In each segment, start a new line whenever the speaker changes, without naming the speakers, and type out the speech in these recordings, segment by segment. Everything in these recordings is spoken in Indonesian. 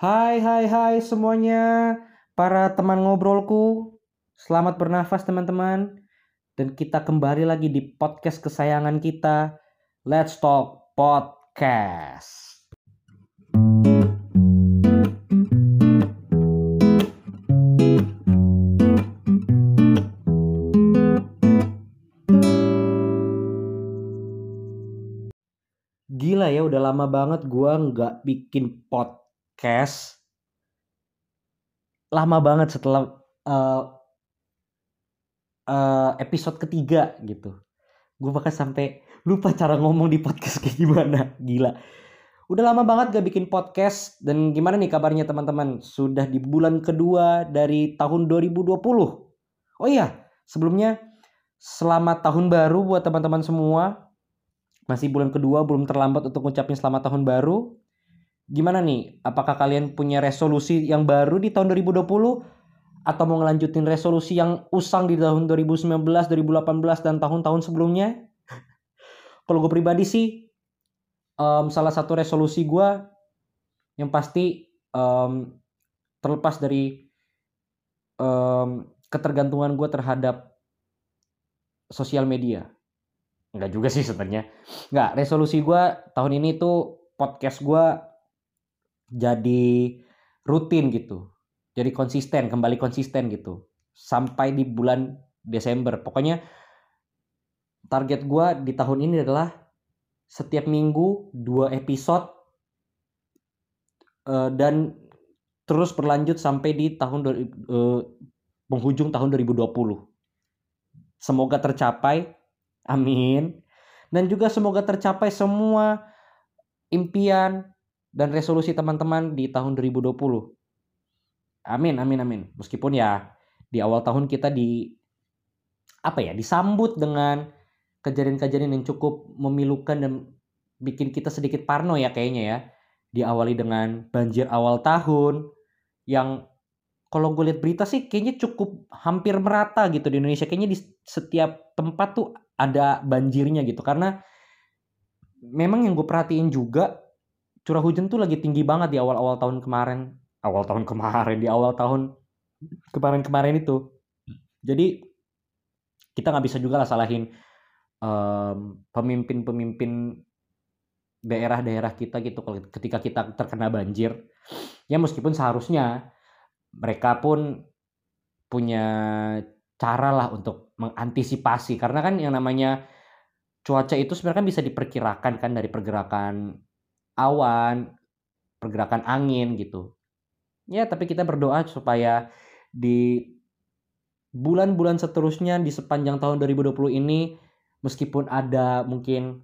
Hai hai hai semuanya. Para teman ngobrolku Selamat bernafas teman-teman. Dan kita kembali lagi di podcast kesayangan kita. Let's Talk Podcast. Gila ya udah lama banget gua nggak bikin podcast lama banget setelah uh, uh, episode ketiga gitu. Gue bahkan sampai lupa cara ngomong di podcast kayak gimana. Gila. Udah lama banget gak bikin podcast dan gimana nih kabarnya teman-teman? Sudah di bulan kedua dari tahun 2020. Oh iya, sebelumnya selamat tahun baru buat teman-teman semua. Masih bulan kedua, belum terlambat untuk ngucapin selamat tahun baru gimana nih? Apakah kalian punya resolusi yang baru di tahun 2020 atau mau ngelanjutin resolusi yang usang di tahun 2019, 2018 dan tahun-tahun sebelumnya? Kalau gue pribadi sih um, salah satu resolusi gue yang pasti um, terlepas dari um, ketergantungan gue terhadap sosial media. Enggak juga sih sebenarnya. Enggak, resolusi gue tahun ini tuh podcast gue jadi rutin gitu. Jadi konsisten kembali konsisten gitu. Sampai di bulan Desember. Pokoknya target gue di tahun ini adalah setiap minggu dua episode uh, dan terus berlanjut sampai di tahun uh, penghujung tahun 2020 semoga tercapai. Amin. Dan juga semoga tercapai semua impian dan resolusi teman-teman di tahun 2020. Amin, amin, amin. Meskipun ya di awal tahun kita di apa ya disambut dengan kejadian-kejadian yang cukup memilukan dan bikin kita sedikit parno ya kayaknya ya. Diawali dengan banjir awal tahun yang kalau gue lihat berita sih kayaknya cukup hampir merata gitu di Indonesia. Kayaknya di setiap tempat tuh ada banjirnya gitu karena memang yang gue perhatiin juga curah hujan tuh lagi tinggi banget di awal-awal tahun kemarin. Awal tahun kemarin di awal tahun kemarin-kemarin itu. Jadi kita nggak bisa juga lah salahin um, pemimpin-pemimpin daerah-daerah kita gitu ketika kita terkena banjir. Ya meskipun seharusnya mereka pun punya cara lah untuk mengantisipasi. Karena kan yang namanya cuaca itu sebenarnya kan bisa diperkirakan kan dari pergerakan awan, pergerakan angin gitu. Ya, tapi kita berdoa supaya di bulan-bulan seterusnya di sepanjang tahun 2020 ini meskipun ada mungkin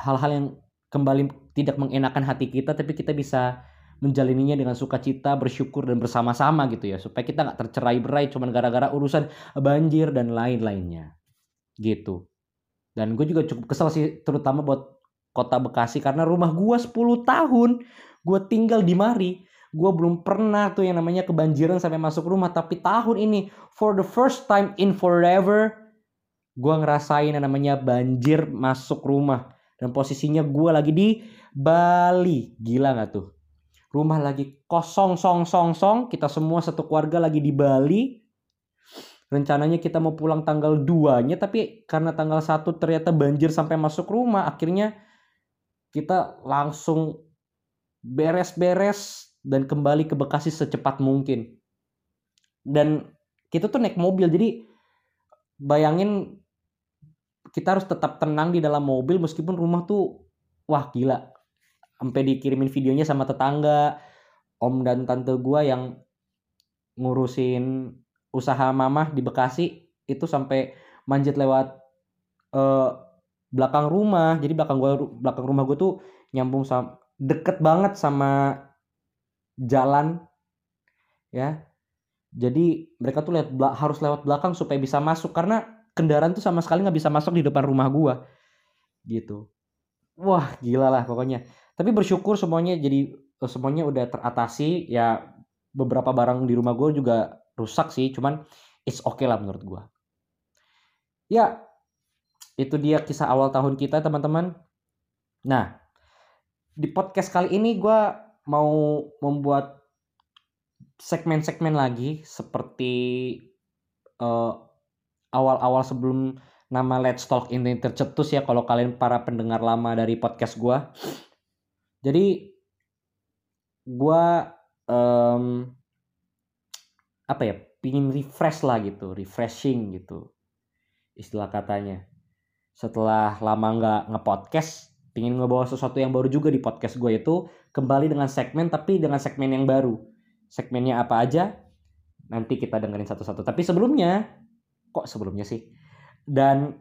hal-hal yang kembali tidak mengenakan hati kita tapi kita bisa menjalininya dengan sukacita, bersyukur dan bersama-sama gitu ya supaya kita nggak tercerai-berai cuman gara-gara urusan banjir dan lain-lainnya gitu. Dan gue juga cukup kesal sih terutama buat kota Bekasi karena rumah gua 10 tahun gua tinggal di Mari. Gua belum pernah tuh yang namanya kebanjiran sampai masuk rumah tapi tahun ini for the first time in forever gua ngerasain yang namanya banjir masuk rumah. Dan posisinya gua lagi di Bali. Gila nggak tuh? Rumah lagi kosong song song song. Kita semua satu keluarga lagi di Bali. Rencananya kita mau pulang tanggal 2 nya tapi karena tanggal 1 ternyata banjir sampai masuk rumah akhirnya kita langsung beres-beres dan kembali ke Bekasi secepat mungkin. Dan kita tuh naik mobil, jadi bayangin kita harus tetap tenang di dalam mobil meskipun rumah tuh wah gila. Sampai dikirimin videonya sama tetangga, om dan tante gua yang ngurusin usaha mamah di Bekasi itu sampai manjat lewat uh, belakang rumah. Jadi belakang gua belakang rumah gua tuh nyambung sama deket banget sama jalan ya. Jadi mereka tuh lihat harus lewat belakang supaya bisa masuk. Karena kendaraan tuh sama sekali nggak bisa masuk di depan rumah gua gitu. Wah gila lah pokoknya. Tapi bersyukur semuanya jadi eh, semuanya udah teratasi. Ya beberapa barang di rumah gue juga rusak sih. Cuman it's okay lah menurut gue ya itu dia kisah awal tahun kita teman-teman. Nah, di podcast kali ini gue mau membuat segmen-segmen lagi seperti uh, awal-awal sebelum nama Let's Talk ini tercetus ya kalau kalian para pendengar lama dari podcast gue. Jadi gue um, apa ya pingin refresh lah gitu, refreshing gitu istilah katanya. Setelah lama nggak ngepodcast, pingin ngebawa sesuatu yang baru juga di podcast gue itu kembali dengan segmen tapi dengan segmen yang baru. Segmennya apa aja? Nanti kita dengerin satu-satu. Tapi sebelumnya, kok sebelumnya sih? Dan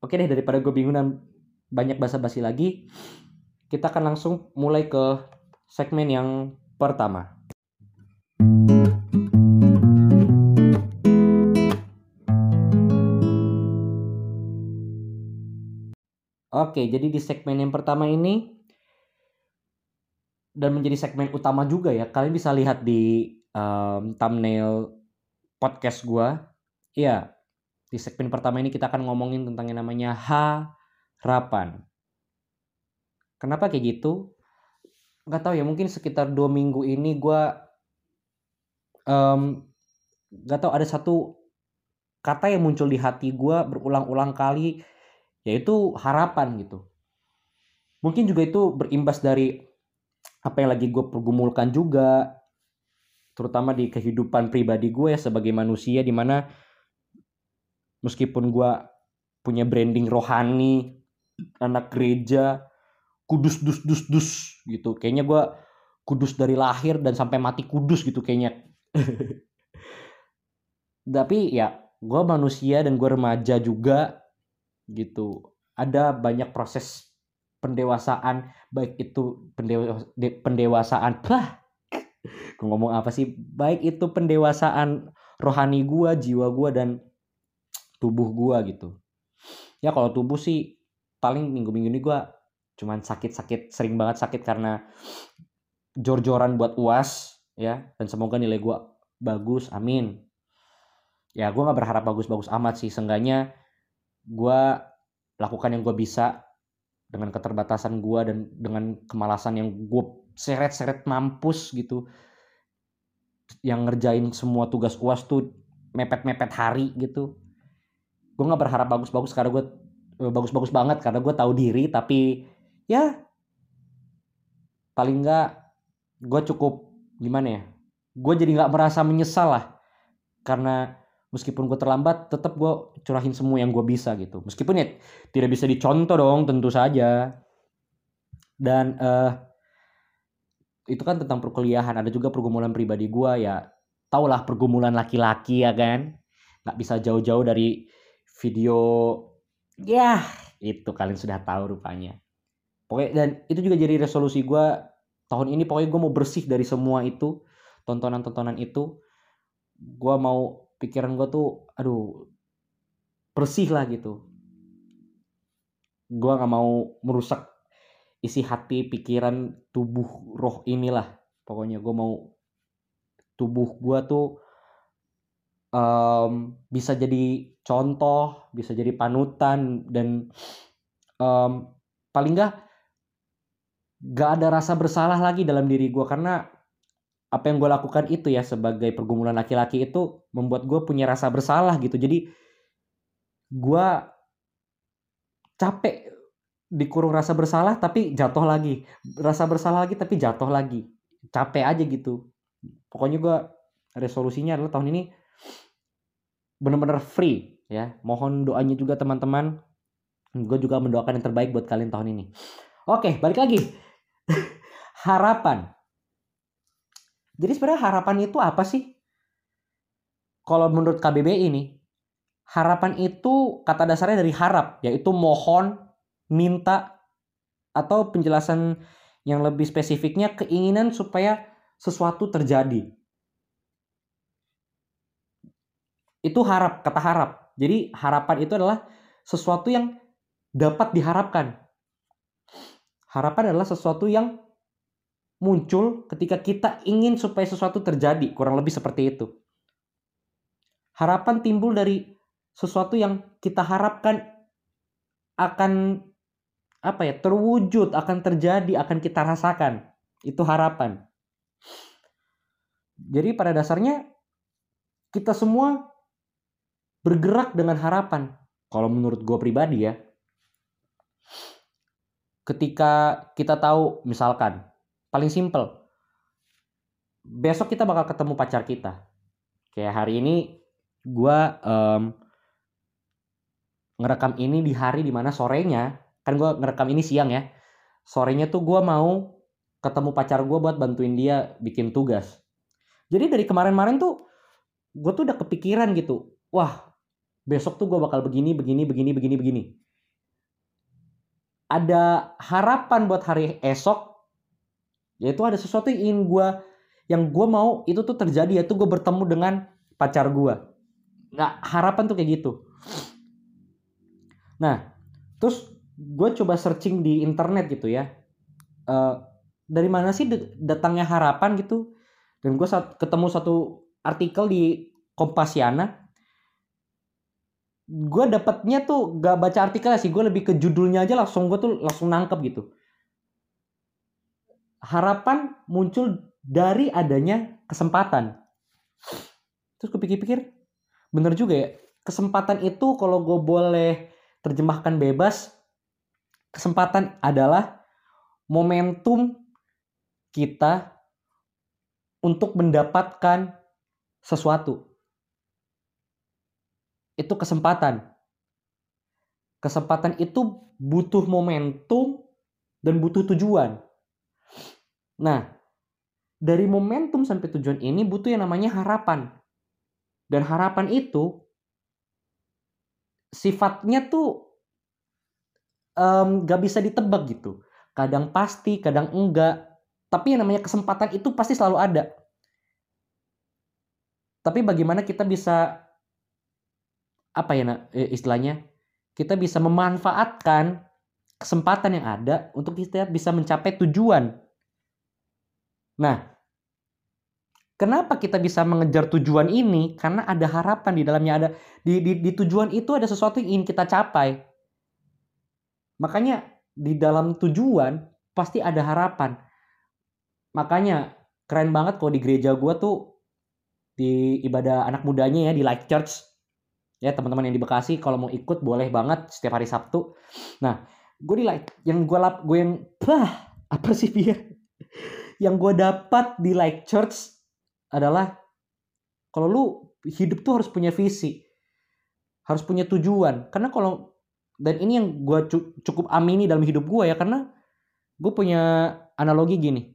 oke okay deh daripada gue bingung dan banyak basa-basi lagi, kita akan langsung mulai ke segmen yang pertama. Oke, jadi di segmen yang pertama ini dan menjadi segmen utama juga ya. Kalian bisa lihat di um, thumbnail podcast gue. Iya, di segmen pertama ini kita akan ngomongin tentang yang namanya harapan. Kenapa kayak gitu? Gak tau ya, mungkin sekitar dua minggu ini gue um, gak tau ada satu kata yang muncul di hati gue berulang-ulang kali yaitu harapan gitu. Mungkin juga itu berimbas dari apa yang lagi gue pergumulkan juga terutama di kehidupan pribadi gue ya sebagai manusia di mana meskipun gue punya branding rohani anak gereja kudus dus dus dus gitu kayaknya gue kudus dari lahir dan sampai mati kudus gitu kayaknya tapi ya gue manusia dan gue remaja juga gitu. Ada banyak proses pendewasaan baik itu pendewa, pendewasaan. Bah gue ngomong apa sih? Baik itu pendewasaan rohani gue jiwa gue dan tubuh gue gitu. Ya kalau tubuh sih paling minggu-minggu ini gue cuman sakit-sakit sering banget sakit karena jor-joran buat uas ya. Dan semoga nilai gue bagus amin. Ya gue nggak berharap bagus-bagus amat sih. Seenggaknya gue lakukan yang gue bisa dengan keterbatasan gue dan dengan kemalasan yang gue seret-seret mampus gitu. Yang ngerjain semua tugas uas tuh mepet-mepet hari gitu. Gue nggak berharap bagus-bagus karena gue eh, bagus-bagus banget karena gue tahu diri tapi ya paling nggak gue cukup gimana ya gue jadi nggak merasa menyesal lah. Karena meskipun gue terlambat tetap gue curahin semua yang gue bisa gitu. Meskipun ya tidak bisa dicontoh dong tentu saja. Dan uh, itu kan tentang perkuliahan. Ada juga pergumulan pribadi gue ya taulah pergumulan laki-laki ya kan? Nggak bisa jauh-jauh dari video ya itu kalian sudah tahu rupanya. Pokoknya dan itu juga jadi resolusi gue tahun ini pokoknya gue mau bersih dari semua itu tontonan-tontonan itu. Gue mau pikiran gue tuh aduh bersih lah gitu. Gue nggak mau merusak isi hati pikiran tubuh roh inilah. Pokoknya gue mau tubuh gue tuh um, bisa jadi contoh bisa jadi panutan dan um, paling nggak gak ada rasa bersalah lagi dalam diri gue karena apa yang gue lakukan itu ya sebagai pergumulan laki-laki itu membuat gue punya rasa bersalah gitu. Jadi gue capek dikurung rasa bersalah tapi jatuh lagi. Rasa bersalah lagi tapi jatuh lagi. Capek aja gitu. Pokoknya gue resolusinya adalah tahun ini benar-benar free ya. Mohon doanya juga teman-teman. Gue juga mendoakan yang terbaik buat kalian tahun ini. Oke balik lagi. Harapan jadi sebenarnya harapan itu apa sih? Kalau menurut KBB ini, harapan itu kata dasarnya dari harap, yaitu mohon, minta, atau penjelasan yang lebih spesifiknya keinginan supaya sesuatu terjadi. Itu harap, kata harap. Jadi harapan itu adalah sesuatu yang dapat diharapkan. Harapan adalah sesuatu yang muncul ketika kita ingin supaya sesuatu terjadi, kurang lebih seperti itu. Harapan timbul dari sesuatu yang kita harapkan akan apa ya, terwujud, akan terjadi, akan kita rasakan. itu harapan. Jadi pada dasarnya kita semua bergerak dengan harapan. Kalau menurut gue pribadi ya, ketika kita tahu misalkan paling simple, besok kita bakal ketemu pacar kita. Kayak hari ini gue um, ngerekam ini di hari di mana sorenya, kan gue ngerekam ini siang ya, sorenya tuh gue mau ketemu pacar gue buat bantuin dia bikin tugas. Jadi dari kemarin-kemarin tuh gue tuh udah kepikiran gitu, wah besok tuh gue bakal begini, begini, begini, begini, begini. Ada harapan buat hari esok, yaitu ada sesuatu yang ingin gue, yang gue mau itu tuh terjadi, yaitu gue bertemu dengan pacar gue. Nah, harapan tuh kayak gitu. Nah, terus gue coba searching di internet gitu ya. Uh, dari mana sih datangnya harapan gitu? Dan gue saat ketemu satu artikel di Kompasiana gue dapetnya tuh gak baca artikelnya sih gue lebih ke judulnya aja langsung gue tuh langsung nangkep gitu harapan muncul dari adanya kesempatan terus gue pikir-pikir bener juga ya kesempatan itu kalau gue boleh terjemahkan bebas kesempatan adalah momentum kita untuk mendapatkan sesuatu itu kesempatan. Kesempatan itu butuh momentum dan butuh tujuan. Nah, dari momentum sampai tujuan ini butuh yang namanya harapan. Dan harapan itu sifatnya tuh um, gak bisa ditebak gitu. Kadang pasti, kadang enggak. Tapi yang namanya kesempatan itu pasti selalu ada. Tapi bagaimana kita bisa apa ya eh, istilahnya kita bisa memanfaatkan kesempatan yang ada untuk kita bisa mencapai tujuan. Nah, kenapa kita bisa mengejar tujuan ini? Karena ada harapan di dalamnya ada di, di, di tujuan itu ada sesuatu yang ingin kita capai. Makanya di dalam tujuan pasti ada harapan. Makanya keren banget kalau di gereja gue tuh di ibadah anak mudanya ya di Life Church ya teman-teman yang di Bekasi kalau mau ikut boleh banget setiap hari Sabtu nah gue di like yang gue lap gue yang bah apa sih dia yang gue dapat di like church adalah kalau lu hidup tuh harus punya visi harus punya tujuan karena kalau dan ini yang gue cukup amini dalam hidup gue ya karena gue punya analogi gini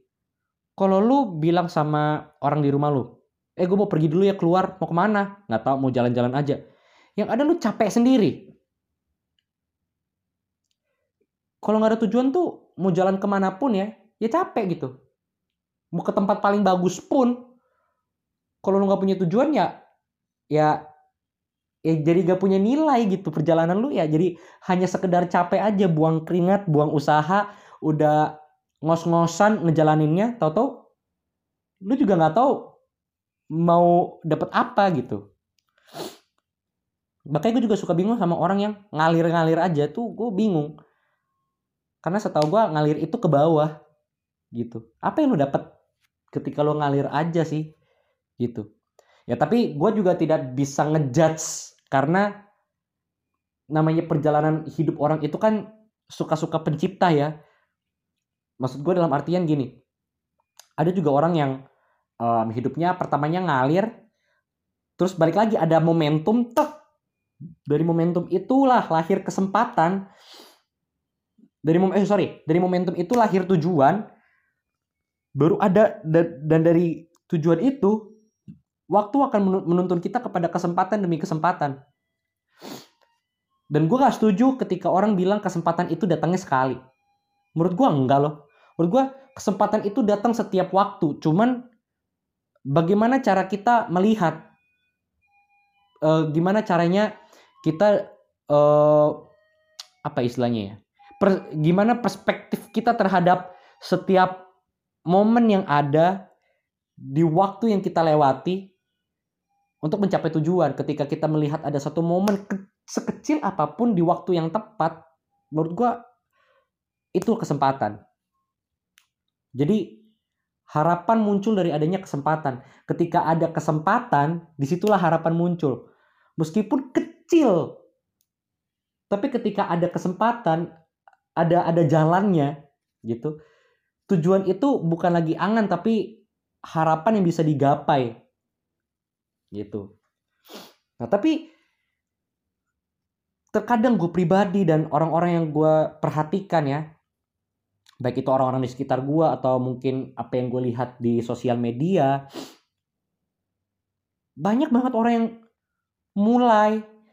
kalau lu bilang sama orang di rumah lu eh gue mau pergi dulu ya keluar mau ke mana nggak tahu mau jalan-jalan aja yang ada lu capek sendiri. Kalau nggak ada tujuan tuh mau jalan ke mana pun ya, ya capek gitu. Mau ke tempat paling bagus pun, kalau lu nggak punya tujuan ya, ya, ya jadi gak punya nilai gitu perjalanan lu ya. Jadi hanya sekedar capek aja, buang keringat, buang usaha, udah ngos-ngosan ngejalaninnya, tau-tau lu juga nggak tahu mau dapat apa gitu. Makanya gue juga suka bingung sama orang yang ngalir-ngalir aja tuh gue bingung. Karena setahu gue ngalir itu ke bawah gitu. Apa yang lo dapet ketika lo ngalir aja sih gitu. Ya tapi gue juga tidak bisa ngejudge karena namanya perjalanan hidup orang itu kan suka-suka pencipta ya. Maksud gue dalam artian gini ada juga orang yang um, hidupnya pertamanya ngalir terus balik lagi ada momentum tek dari momentum itulah lahir kesempatan. Dari mom eh sorry dari momentum itu lahir tujuan baru ada dan, dari tujuan itu waktu akan menuntun kita kepada kesempatan demi kesempatan. Dan gue gak setuju ketika orang bilang kesempatan itu datangnya sekali. Menurut gue enggak loh. Menurut gue kesempatan itu datang setiap waktu. Cuman bagaimana cara kita melihat e, gimana caranya kita uh, apa istilahnya ya? Per, gimana perspektif kita terhadap setiap momen yang ada di waktu yang kita lewati untuk mencapai tujuan ketika kita melihat ada satu momen ke, sekecil apa pun di waktu yang tepat menurut gua itu kesempatan jadi Harapan muncul dari adanya kesempatan. Ketika ada kesempatan, di situlah harapan muncul. Meskipun kecil, tapi ketika ada kesempatan, ada ada jalannya, gitu. Tujuan itu bukan lagi angan, tapi harapan yang bisa digapai, gitu. Nah, tapi terkadang gue pribadi dan orang-orang yang gue perhatikan ya, baik itu orang-orang di sekitar gue atau mungkin apa yang gue lihat di sosial media banyak banget orang yang mulai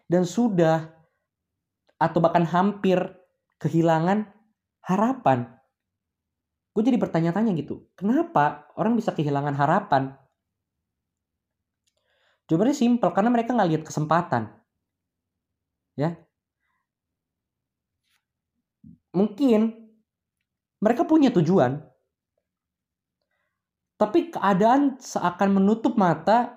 dan sudah atau bahkan hampir kehilangan harapan gue jadi bertanya-tanya gitu kenapa orang bisa kehilangan harapan jawabannya simpel karena mereka nggak lihat kesempatan ya mungkin mereka punya tujuan, tapi keadaan seakan menutup mata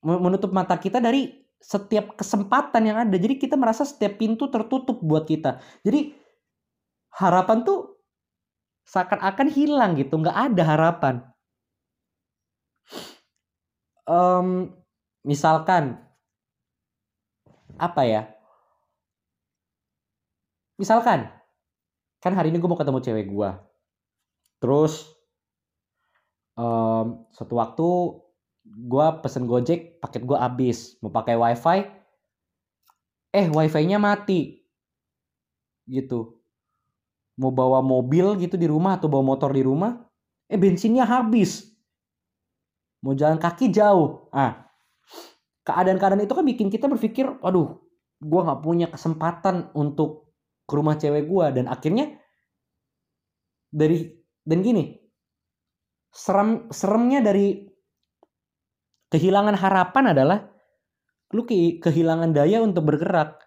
menutup mata kita dari setiap kesempatan yang ada. Jadi kita merasa setiap pintu tertutup buat kita. Jadi harapan tuh seakan-akan hilang gitu, nggak ada harapan. Um, misalkan apa ya? Misalkan kan hari ini gue mau ketemu cewek gue terus um, suatu waktu gue pesen gojek paket gue habis mau pakai wifi eh wifi-nya mati gitu mau bawa mobil gitu di rumah atau bawa motor di rumah eh bensinnya habis. Mau jalan kaki jauh. Ah keadaan-keadaan itu kan bikin kita berpikir aduh gue nggak punya kesempatan untuk ke rumah cewek gue dan akhirnya dari dan gini serem seremnya dari kehilangan harapan adalah lu ke, kehilangan daya untuk bergerak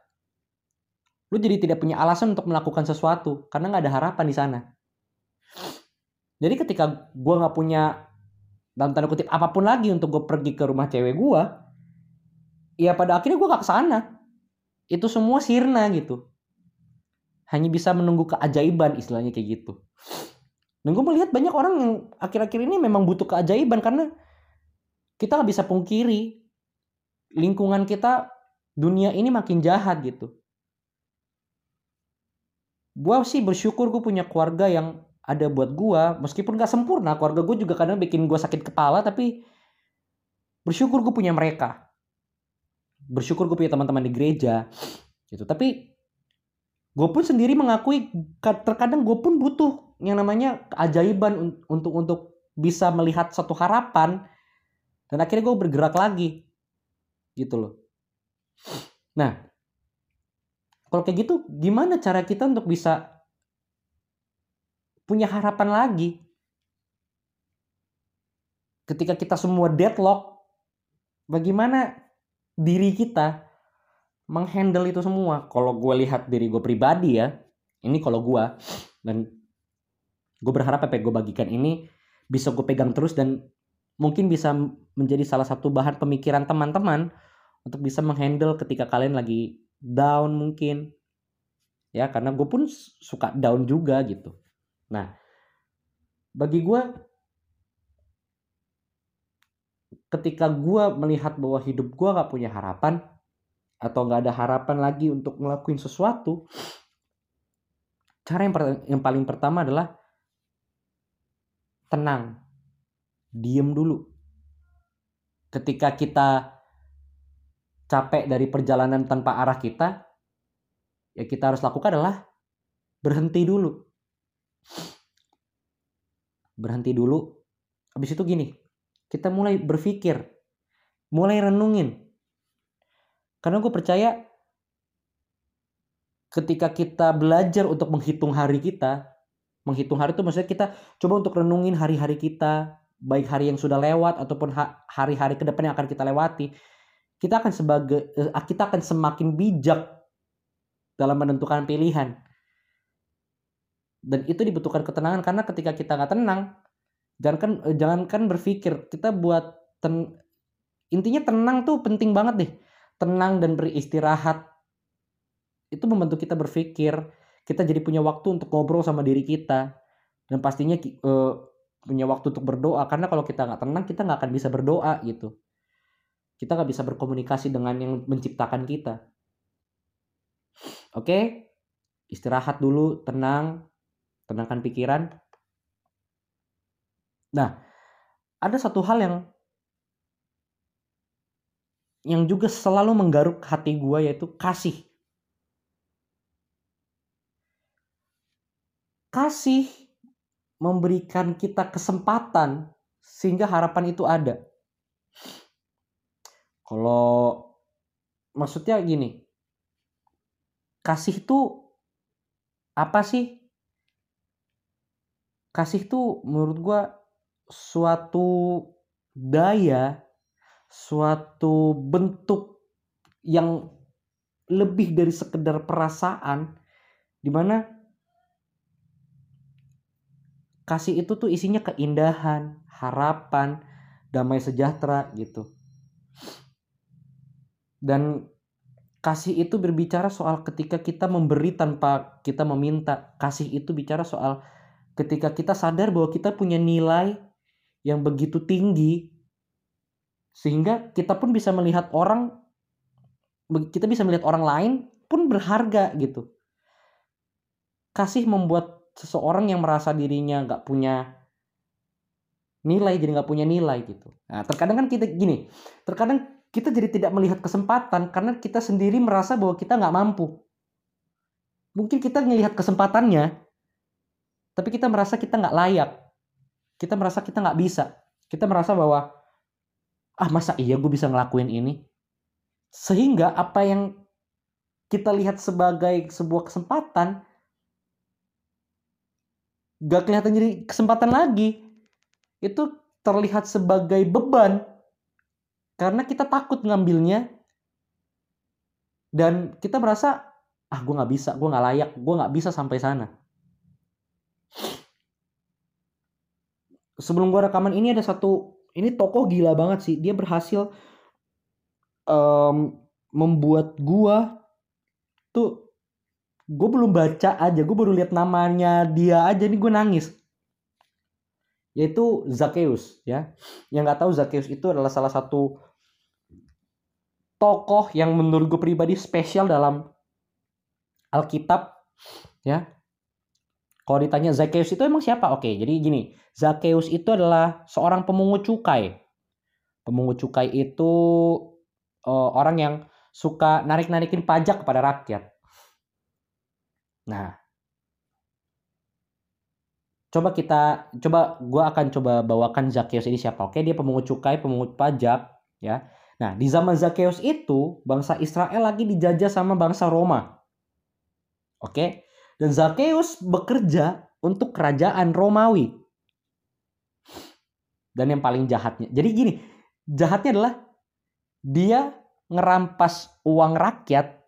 lu jadi tidak punya alasan untuk melakukan sesuatu karena nggak ada harapan di sana jadi ketika gue nggak punya dalam tanda kutip apa pun lagi untuk gue pergi ke rumah cewek gue ya pada akhirnya gue gak ke sana itu semua sirna gitu hanya bisa menunggu keajaiban istilahnya kayak gitu. Dan gue melihat banyak orang yang akhir-akhir ini memang butuh keajaiban karena kita nggak bisa pungkiri lingkungan kita dunia ini makin jahat gitu. Gue sih bersyukur gue punya keluarga yang ada buat gue meskipun gak sempurna keluarga gue juga kadang bikin gue sakit kepala tapi bersyukur gue punya mereka. Bersyukur gue punya teman-teman di gereja gitu. Tapi gue pun sendiri mengakui terkadang gue pun butuh yang namanya keajaiban untuk untuk bisa melihat satu harapan dan akhirnya gue bergerak lagi gitu loh. Nah kalau kayak gitu gimana cara kita untuk bisa punya harapan lagi ketika kita semua deadlock bagaimana diri kita menghandle itu semua. Kalau gue lihat diri gue pribadi ya, ini kalau gue dan gue berharap apa gue bagikan ini bisa gue pegang terus dan mungkin bisa menjadi salah satu bahan pemikiran teman-teman untuk bisa menghandle ketika kalian lagi down mungkin ya karena gue pun suka down juga gitu. Nah bagi gue ketika gue melihat bahwa hidup gue gak punya harapan atau nggak ada harapan lagi untuk ngelakuin sesuatu, cara yang, yang paling pertama adalah tenang, diem dulu. Ketika kita capek dari perjalanan tanpa arah kita, ya kita harus lakukan adalah berhenti dulu. Berhenti dulu. Habis itu gini, kita mulai berpikir, mulai renungin karena gue percaya ketika kita belajar untuk menghitung hari kita, menghitung hari itu maksudnya kita coba untuk renungin hari-hari kita, baik hari yang sudah lewat ataupun hari-hari ke depan yang akan kita lewati. Kita akan sebagai eh, kita akan semakin bijak dalam menentukan pilihan. Dan itu dibutuhkan ketenangan karena ketika kita nggak tenang, jangankan eh, jangankan berpikir, kita buat ten, intinya tenang tuh penting banget deh. Tenang dan beristirahat. Itu membantu kita berpikir kita jadi punya waktu untuk ngobrol sama diri kita. Dan pastinya uh, punya waktu untuk berdoa karena kalau kita nggak tenang kita nggak akan bisa berdoa gitu kita nggak bisa berkomunikasi dengan yang menciptakan kita. Oke? Istirahat dulu tenang tenangkan pikiran. Nah ada satu hal yang yang juga selalu menggaruk hati gue yaitu kasih. Kasih memberikan kita kesempatan sehingga harapan itu ada. Kalau maksudnya gini, kasih itu apa sih? Kasih itu menurut gue suatu daya, suatu bentuk yang lebih dari sekedar perasaan, di mana kasih itu tuh isinya keindahan, harapan, damai sejahtera gitu. Dan kasih itu berbicara soal ketika kita memberi tanpa kita meminta. Kasih itu bicara soal ketika kita sadar bahwa kita punya nilai yang begitu tinggi sehingga kita pun bisa melihat orang kita bisa melihat orang lain pun berharga gitu. Kasih membuat seseorang yang merasa dirinya nggak punya nilai jadi nggak punya nilai gitu. Nah, terkadang kan kita gini, terkadang kita jadi tidak melihat kesempatan karena kita sendiri merasa bahwa kita nggak mampu. Mungkin kita melihat kesempatannya, tapi kita merasa kita nggak layak. Kita merasa kita nggak bisa. Kita merasa bahwa ah masa iya gue bisa ngelakuin ini. Sehingga apa yang kita lihat sebagai sebuah kesempatan gak kelihatan jadi kesempatan lagi itu terlihat sebagai beban karena kita takut ngambilnya dan kita merasa ah gue nggak bisa gue nggak layak gue nggak bisa sampai sana. Sebelum gue rekaman ini ada satu ini tokoh gila banget sih. Dia berhasil um, membuat gue tuh gue belum baca aja gue baru lihat namanya dia aja nih gue nangis. Yaitu Zacchaeus ya. Yang nggak tahu Zacchaeus itu adalah salah satu tokoh yang menurut gue pribadi spesial dalam Alkitab ya. Kalau ditanya Zacchaeus itu emang siapa? Oke jadi gini Zacchaeus itu adalah seorang pemungut cukai. Pemungut cukai itu uh, orang yang suka narik-narikin pajak kepada rakyat. Nah, coba kita coba gue akan coba bawakan Zakheus ini siapa. Oke dia pemungut cukai pemungut pajak ya nah di zaman Zakheus itu bangsa Israel lagi dijajah sama bangsa Roma oke dan Zakheus bekerja untuk kerajaan Romawi dan yang paling jahatnya jadi gini jahatnya adalah dia ngerampas uang rakyat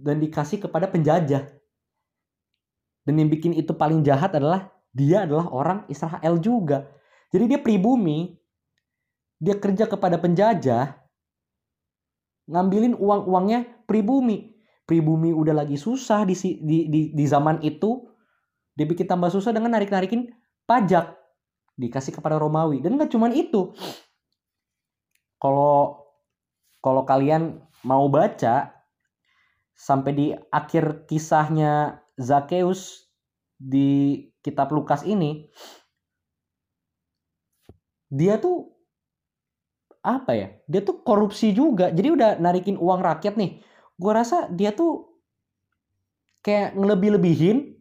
dan dikasih kepada penjajah. Dan yang bikin itu paling jahat adalah dia adalah orang Israel juga. Jadi dia pribumi, dia kerja kepada penjajah, ngambilin uang-uangnya pribumi. Pribumi udah lagi susah di, di, di, di zaman itu, dia bikin tambah susah dengan narik-narikin pajak. Dikasih kepada Romawi. Dan gak cuman itu. Kalau kalau kalian mau baca sampai di akhir kisahnya Zakheus di kitab Lukas ini dia tuh apa ya dia tuh korupsi juga. Jadi udah narikin uang rakyat nih. Gue rasa dia tuh kayak ngelebih-lebihin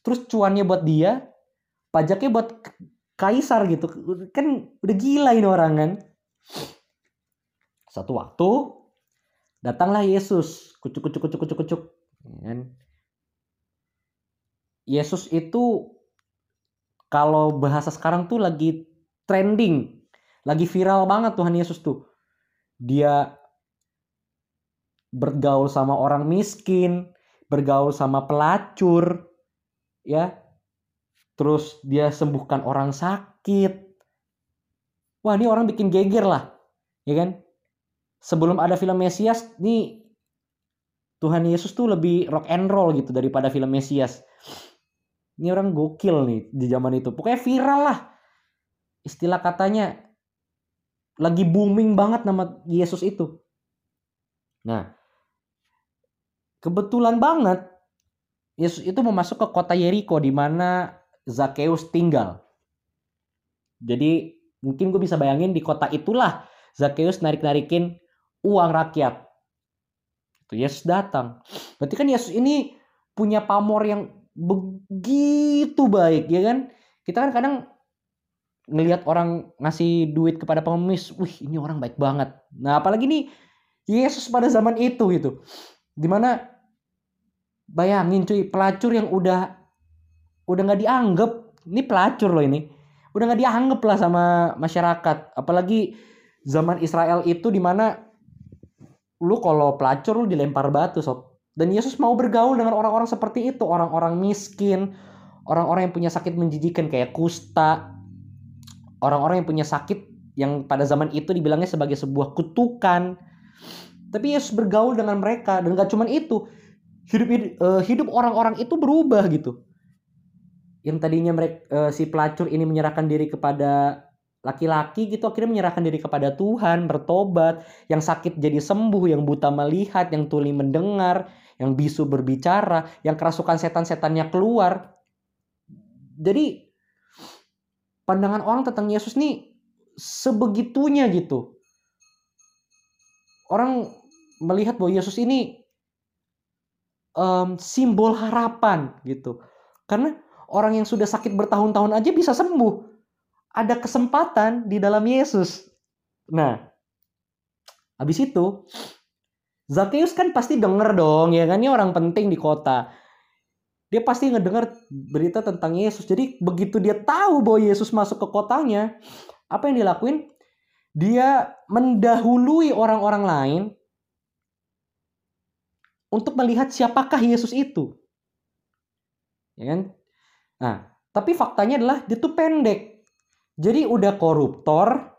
terus cuannya buat dia pajaknya buat kaisar gitu. Kan udah gila ini orang kan. Satu waktu Datanglah Yesus, kucuk kucuk kucuk kucuk kucuk. Ya kan? Yesus itu kalau bahasa sekarang tuh lagi trending, lagi viral banget Tuhan Yesus tuh. Dia bergaul sama orang miskin, bergaul sama pelacur, ya. Terus dia sembuhkan orang sakit. Wah, ini orang bikin geger lah. Ya kan? sebelum ada film Mesias nih Tuhan Yesus tuh lebih rock and roll gitu daripada film Mesias. Ini orang gokil nih di zaman itu. Pokoknya viral lah. Istilah katanya lagi booming banget nama Yesus itu. Nah, kebetulan banget Yesus itu mau masuk ke kota Yeriko di mana Zakheus tinggal. Jadi mungkin gue bisa bayangin di kota itulah Zakheus narik-narikin uang rakyat. Itu Yesus datang. Berarti kan Yesus ini punya pamor yang begitu baik ya kan kita kan kadang ngelihat orang ngasih duit kepada pengemis wih ini orang baik banget. Nah apalagi nih Yesus pada zaman itu gitu. Di mana bayangin cuy pelacur yang udah udah nggak dianggap ini pelacur loh ini udah nggak dianggap lah sama masyarakat. Apalagi zaman Israel itu di mana lu kalau pelacur lu dilempar batu sob. Dan Yesus mau bergaul dengan orang-orang seperti itu, orang-orang miskin, orang-orang yang punya sakit menjijikan kayak kusta, orang-orang yang punya sakit yang pada zaman itu dibilangnya sebagai sebuah kutukan. Tapi Yesus bergaul dengan mereka dan gak cuma itu, hidup uh, hidup orang-orang itu berubah gitu. Yang tadinya mereka uh, si pelacur ini menyerahkan diri kepada laki-laki gitu akhirnya menyerahkan diri kepada Tuhan, bertobat, yang sakit jadi sembuh, yang buta melihat, yang tuli mendengar, yang bisu berbicara, yang kerasukan setan-setannya keluar. Jadi pandangan orang tentang Yesus nih sebegitunya gitu. Orang melihat bahwa Yesus ini um, simbol harapan gitu. Karena orang yang sudah sakit bertahun-tahun aja bisa sembuh. Ada kesempatan di dalam Yesus. Nah, habis itu Zakheus kan pasti denger dong ya kan ini orang penting di kota. Dia pasti ngedenger berita tentang Yesus. Jadi begitu dia tahu bahwa Yesus masuk ke kotanya, apa yang dilakuin? Dia mendahului orang-orang lain untuk melihat siapakah Yesus itu. Ya kan? Nah, tapi faktanya adalah dia tuh pendek. Jadi udah koruptor,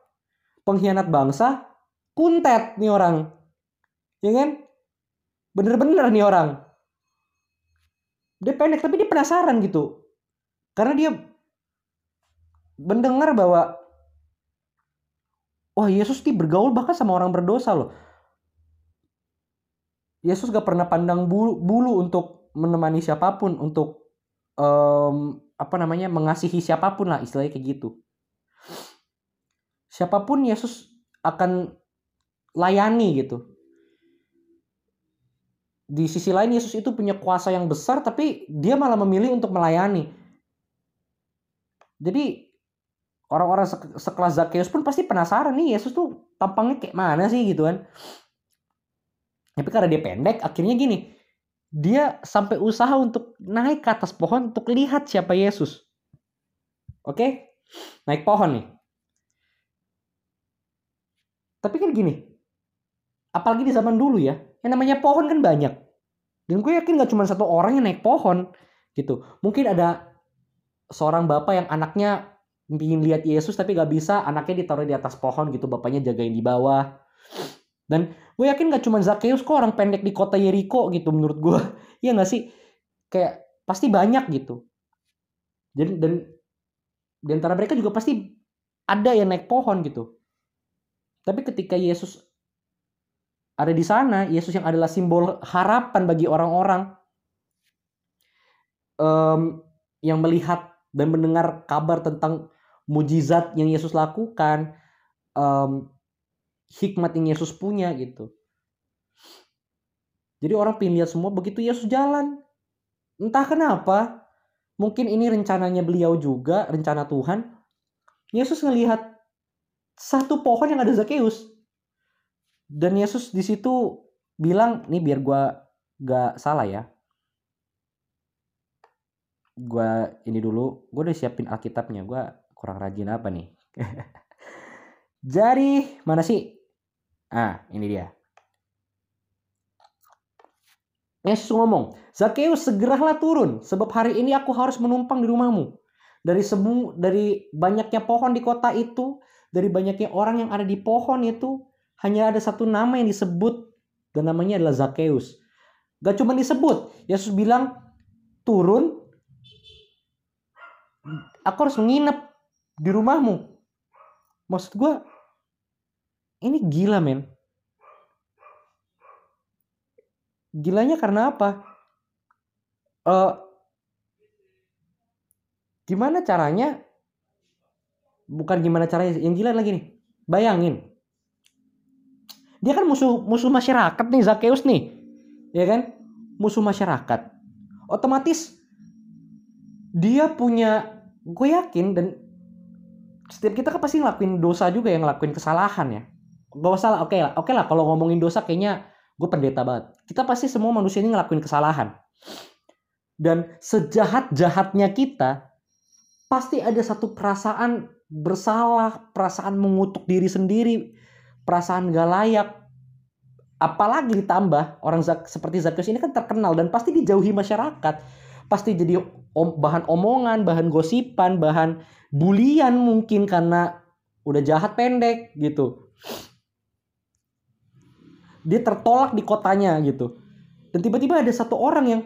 pengkhianat bangsa, kuntet nih orang ya kan bener-bener nih orang dia pendek tapi dia penasaran gitu. Karena dia mendengar bahwa wah Yesus nih bergaul bahkan sama orang berdosa loh. Yesus gak pernah pandang bulu, bulu untuk menemani siapa pun untuk um, apa namanya mengasihi siapa pun lah istilahnya kayak gitu. Siapa pun Yesus akan layani gitu di sisi lain Yesus itu punya kuasa yang besar tapi dia malah memilih untuk melayani. Jadi orang-orang sekelas Zakheus pun pasti penasaran nih Yesus tuh tampangnya kayak mana sih gitu kan. Tapi karena dia pendek akhirnya gini. Dia sampai usaha untuk naik ke atas pohon untuk lihat siapa Yesus. Oke? Naik pohon nih. Tapi kan gini. Apalagi di zaman dulu ya yang namanya pohon kan banyak. Dan gue yakin gak cuma satu orang yang naik pohon gitu. Mungkin ada seorang bapak yang anaknya ingin lihat Yesus tapi gak bisa anaknya ditaruh di atas pohon gitu bapaknya jagain di bawah. Dan gue yakin gak cuma Zakheus kok orang pendek di kota Yeriko gitu menurut gue. Iya gak sih? Kayak pasti banyak gitu. Dan dan di antara mereka juga pasti ada yang naik pohon gitu. Tapi ketika Yesus ada di sana Yesus yang adalah simbol harapan bagi orang-orang um, yang melihat dan mendengar kabar tentang mujizat yang Yesus lakukan, um, hikmat yang Yesus punya gitu. Jadi orang pengen lihat semua begitu Yesus jalan. Entah kenapa, mungkin ini rencananya beliau juga, rencana Tuhan. Yesus ngelihat satu pohon yang ada Zakheus dan Yesus di situ bilang nih biar gue gak salah ya. Gue ini dulu gue udah siapin alkitabnya. Gue kurang rajin apa nih? Jadi mana sih? Ah ini dia. Yesus ngomong, Zakheus segeralah turun, sebab hari ini aku harus menumpang di rumahmu. Dari semu, dari banyaknya pohon di kota itu, dari banyaknya orang yang ada di pohon itu, hanya ada satu nama yang disebut dan namanya adalah Zakheus. Gak cuma disebut, Yesus bilang turun. Aku harus menginap di rumahmu. Maksud gue ini gila men. Gilanya karena apa? Uh, gimana caranya? Bukan gimana caranya yang gila lagi nih. Bayangin dia kan musuh musuh masyarakat nih Zakheus nih. Ya kan? Musuh masyarakat. Otomatis dia punya gue yakin dan setiap kita kan pasti ngelakuin dosa juga yang ngelakuin kesalahan ya. Gak usah oke okay lah oke okay lah kalau ngomongin dosa kayaknya gue pendeta banget. Kita pasti semua manusia ini ngelakuin kesalahan. Dan sejahat jahatnya kita pasti ada satu perasaan bersalah perasaan mengutuk diri sendiri perasaan gak layak. Apalagi ditambah orang seperti Zakheus ini kan terkenal dan pasti dijauhi masyarakat. Pasti jadi om, bahan omongan bahan gosipan bahan bulian mungkin karena udah jahat pendek gitu. Dia tertolak di kotanya gitu. Dan tiba-tiba ada satu orang yang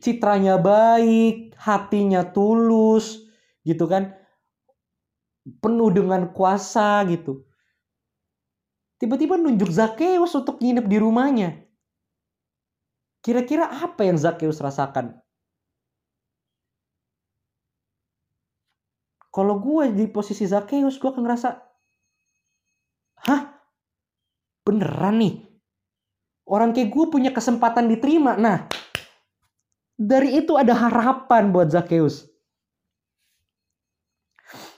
citranya baik hatinya tulus gitu kan. Penuh dengan kuasa gitu tiba-tiba nunjuk Zakheus untuk nginep di rumahnya. Kira-kira apa yang Zakheus rasakan? Kalau gue di posisi Zakheus, gue akan ngerasa, hah? Beneran nih? Orang kayak gue punya kesempatan diterima. Nah, dari itu ada harapan buat Zakheus.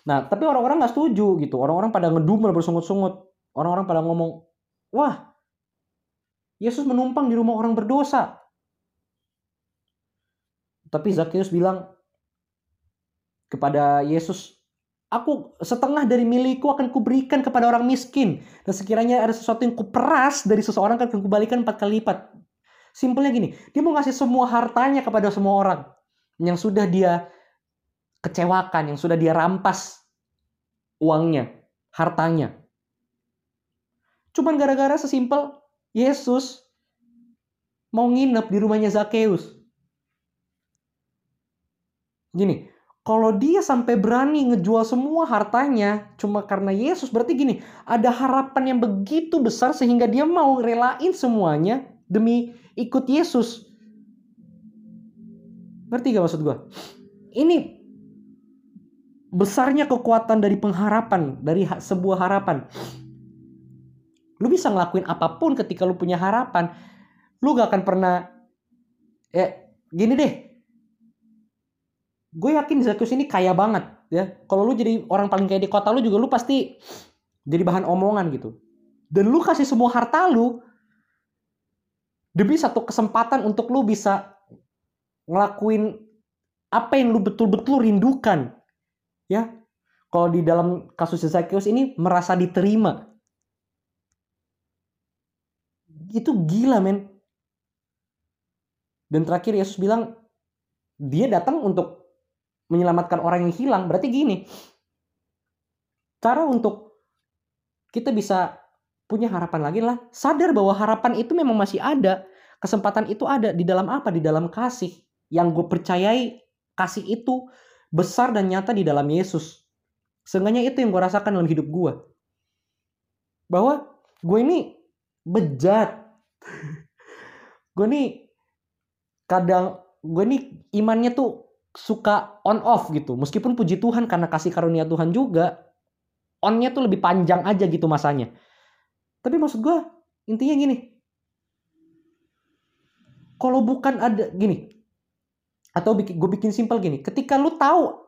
Nah, tapi orang-orang gak setuju gitu. Orang-orang pada ngedumel bersungut-sungut. Orang-orang pada ngomong, wah, Yesus menumpang di rumah orang berdosa. Tapi Zakheus bilang kepada Yesus, aku setengah dari milikku akan kuberikan kepada orang miskin. Dan sekiranya ada sesuatu yang kuperas dari seseorang akan kubalikan empat kali lipat. Simpelnya gini, dia mau ngasih semua hartanya kepada semua orang yang sudah dia kecewakan, yang sudah dia rampas uangnya, hartanya. Cuman gara-gara sesimpel Yesus mau nginep di rumahnya Zakheus. Gini, kalau dia sampai berani ngejual semua hartanya cuma karena Yesus, berarti gini, ada harapan yang begitu besar sehingga dia mau relain semuanya demi ikut Yesus. Ngerti gak maksud gue? Ini besarnya kekuatan dari pengharapan, dari sebuah harapan. Lu bisa ngelakuin apa pun ketika lu punya harapan. Lu gak akan pernah ya gini deh. Gue yakin Zacchaeus ini kaya banget ya. Kalau lu jadi orang paling kaya di kota lu juga lu pasti jadi bahan omongan gitu. Dan lu kasih semua harta lu demi satu kesempatan untuk lu bisa ngelakuin apa yang lu betul-betul rindukan. Ya. Kalau di dalam kasus Zacchaeus ini merasa diterima itu gila men. Dan terakhir Yesus bilang dia datang untuk menyelamatkan orang yang hilang. Berarti gini cara untuk kita bisa punya harapan lagi lah sadar bahwa harapan itu memang masih ada kesempatan itu ada di dalam apa? Di dalam kasih. Yang gue percayai kasih itu besar dan nyata di dalam Yesus. Seenggaknya itu yang gue rasakan dalam hidup gue bahwa gue ini bejat gue nih kadang gue nih imannya tuh suka on off gitu. Meskipun puji Tuhan karena kasih karunia Tuhan juga onnya tuh lebih panjang aja gitu masanya. Tapi maksud gue intinya gini. Kalau bukan ada gini atau bikin, gue bikin simpel gini. Ketika lu tahu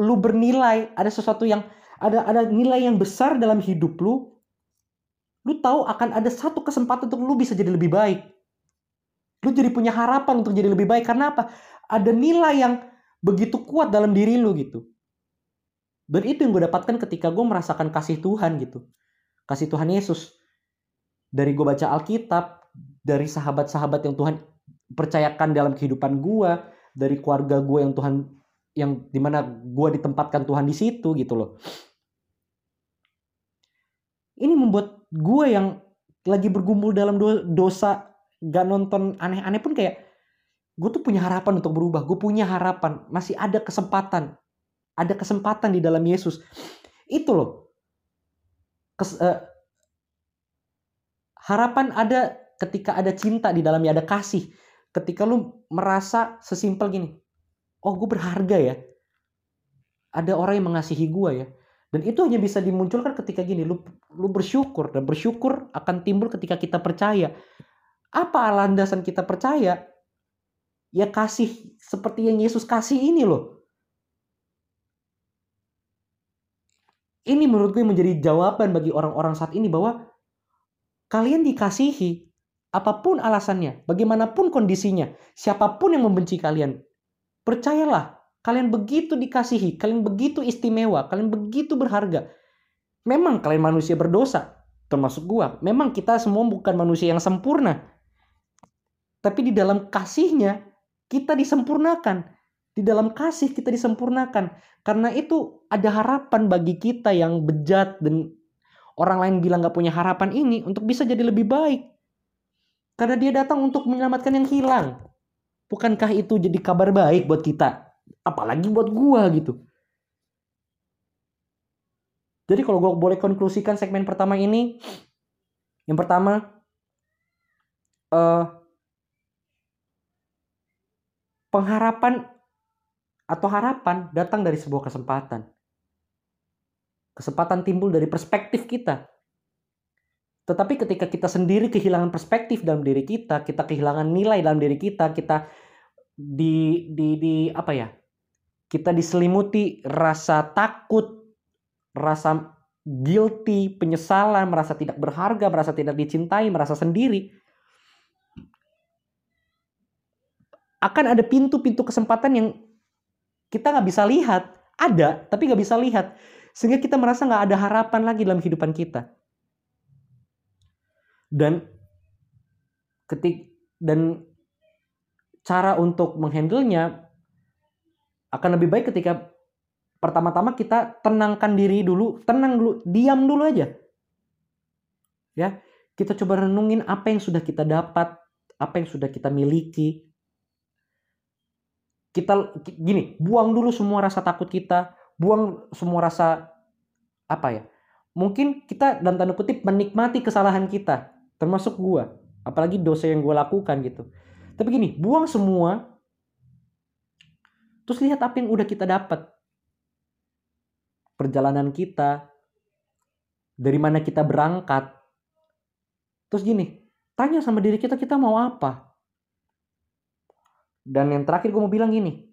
lu bernilai ada sesuatu yang ada ada nilai yang besar dalam hidup lu lu tahu akan ada satu kesempatan untuk lu bisa jadi lebih baik. Lu jadi punya harapan untuk jadi lebih baik karena apa? Ada nilai yang begitu kuat dalam diri lu gitu. Dan itu yang gue dapatkan ketika gue merasakan kasih Tuhan gitu. Kasih Tuhan Yesus. Dari gue baca Alkitab, dari sahabat-sahabat yang Tuhan percayakan dalam kehidupan gue, dari keluarga gue yang Tuhan yang di mana gue ditempatkan Tuhan di situ gitu loh. Ini membuat gue yang lagi bergumul dalam dosa gak nonton aneh-aneh pun kayak gue tuh punya harapan untuk berubah gue punya harapan masih ada kesempatan Ada kesempatan di dalam Yesus. Itu loh. Kes, uh, harapan ada ketika ada cinta di dalamnya, ada kasih. Ketika lu merasa sesimpel gini. Oh gue berharga ya. Ada orang yang mengasihi gue ya. Dan itu hanya bisa dimunculkan ketika gini. Lu, lu bersyukur. Dan bersyukur akan timbul ketika kita percaya. Apa landasan kita percaya? Ya kasih seperti yang Yesus kasih ini loh. Ini menurut gue menjadi jawaban bagi orang-orang saat ini bahwa kalian dikasihi apa pun alasannya, bagaimanapun kondisinya, siapa pun yang membenci kalian, percayalah, kalian begitu dikasihi, kalian begitu istimewa, kalian begitu berharga. Memang kalian manusia berdosa, termasuk gua. Memang kita semua bukan manusia yang sempurna. Tapi di dalam kasihnya, kita disempurnakan. Di dalam kasih kita disempurnakan. Karena itu ada harapan bagi kita yang bejat dan orang lain bilang gak punya harapan ini untuk bisa jadi lebih baik. Karena dia datang untuk menyelamatkan yang hilang. Bukankah itu jadi kabar baik buat kita? Apalagi buat gua gitu. Jadi kalau gue boleh konklusikan segmen pertama ini, yang pertama, uh, pengharapan atau harapan datang dari sebuah kesempatan. Kesempatan timbul dari perspektif kita. Tetapi ketika kita sendiri kehilangan perspektif dalam diri kita, kita kehilangan nilai dalam diri kita, kita di di di apa ya? Kita diselimuti rasa takut, rasa guilty, penyesalan, merasa tidak berharga, merasa tidak dicintai, merasa sendiri akan ada pintu-pintu kesempatan yang kita nggak bisa lihat. Ada, tapi nggak bisa lihat. Sehingga kita merasa nggak ada harapan lagi dalam kehidupan kita. Dan ketik dan cara untuk menghandlenya akan lebih baik ketika pertama-tama kita tenangkan diri dulu, tenang dulu, diam dulu aja. Ya, kita coba renungin apa yang sudah kita dapat, apa yang sudah kita miliki, kita gini, buang dulu semua rasa takut kita, buang semua rasa apa ya? Mungkin kita dan tanda kutip menikmati kesalahan kita, termasuk gua, apalagi dosa yang gua lakukan gitu. Tapi gini, buang semua terus lihat apa yang udah kita dapat. Perjalanan kita dari mana kita berangkat. Terus gini, tanya sama diri kita kita mau apa? Dan yang terakhir gue mau bilang gini.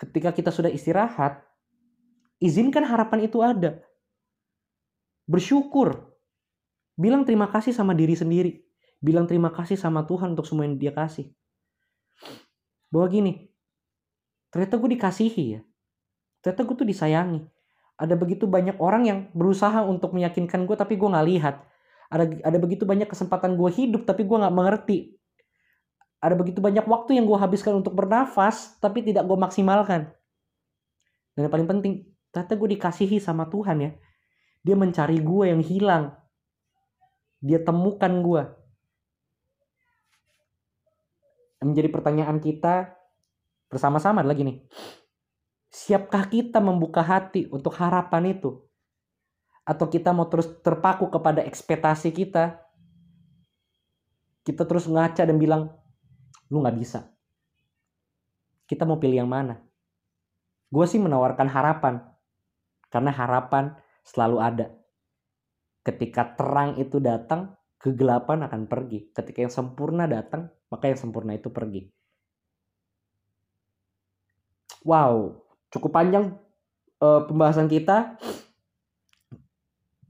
Ketika kita sudah istirahat, izinkan harapan itu ada. Bersyukur. Bilang terima kasih sama diri sendiri. Bilang terima kasih sama Tuhan untuk semua yang dia kasih. Bahwa gini, ternyata gue dikasihi ya. Ternyata gue tuh disayangi. Ada begitu banyak orang yang berusaha untuk meyakinkan gue tapi gue gak lihat. Ada, ada begitu banyak kesempatan gue hidup tapi gue gak mengerti. Ada begitu banyak waktu yang gue habiskan untuk bernafas tapi tidak gue maksimalkan. Dan yang paling penting ternyata gue dikasihi sama Tuhan ya. Dia mencari gue yang hilang. Dia temukan gue menjadi pertanyaan kita bersama-sama adalah gini siapkah kita membuka hati untuk harapan itu atau kita mau terus terpaku kepada ekspektasi kita kita terus ngaca dan bilang lu nggak bisa. Kita mau pilih yang mana? Gue sih menawarkan harapan. Karena harapan selalu ada. Ketika terang itu datang, kegelapan akan pergi. Ketika yang sempurna datang, maka yang sempurna itu pergi. Wow, cukup panjang uh, pembahasan kita.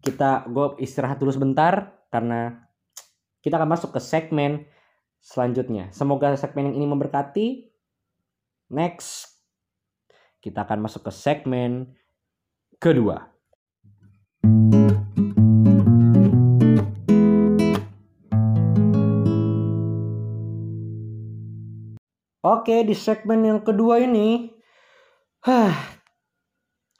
Kita, gue istirahat dulu sebentar karena kita akan masuk ke segmen selanjutnya. Semoga segmen yang ini memberkati. Next, kita akan masuk ke segmen kedua. Oke, di segmen yang kedua ini, hah,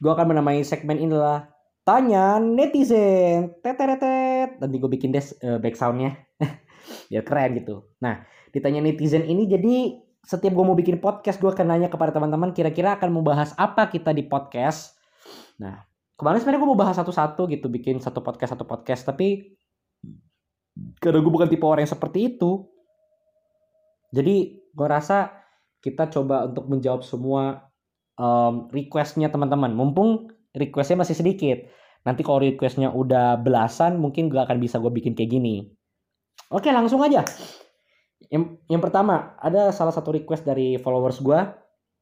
gue akan menamai segmen inilah tanya netizen. Teteretet. Nanti gue bikin des uh, back soundnya biar keren gitu. Nah, ditanya netizen ini jadi setiap gue mau bikin podcast gue akan nanya kepada teman-teman kira-kira akan mau bahas apa kita di podcast nah kemarin sebenarnya gue mau bahas satu-satu gitu bikin satu podcast satu podcast tapi karena gue bukan tipe orang yang seperti itu jadi gue rasa kita coba untuk menjawab semua um, requestnya teman-teman mumpung requestnya masih sedikit nanti kalau requestnya udah belasan mungkin gak akan bisa gue bikin kayak gini oke langsung aja yang, yang pertama, ada salah satu request dari followers gue.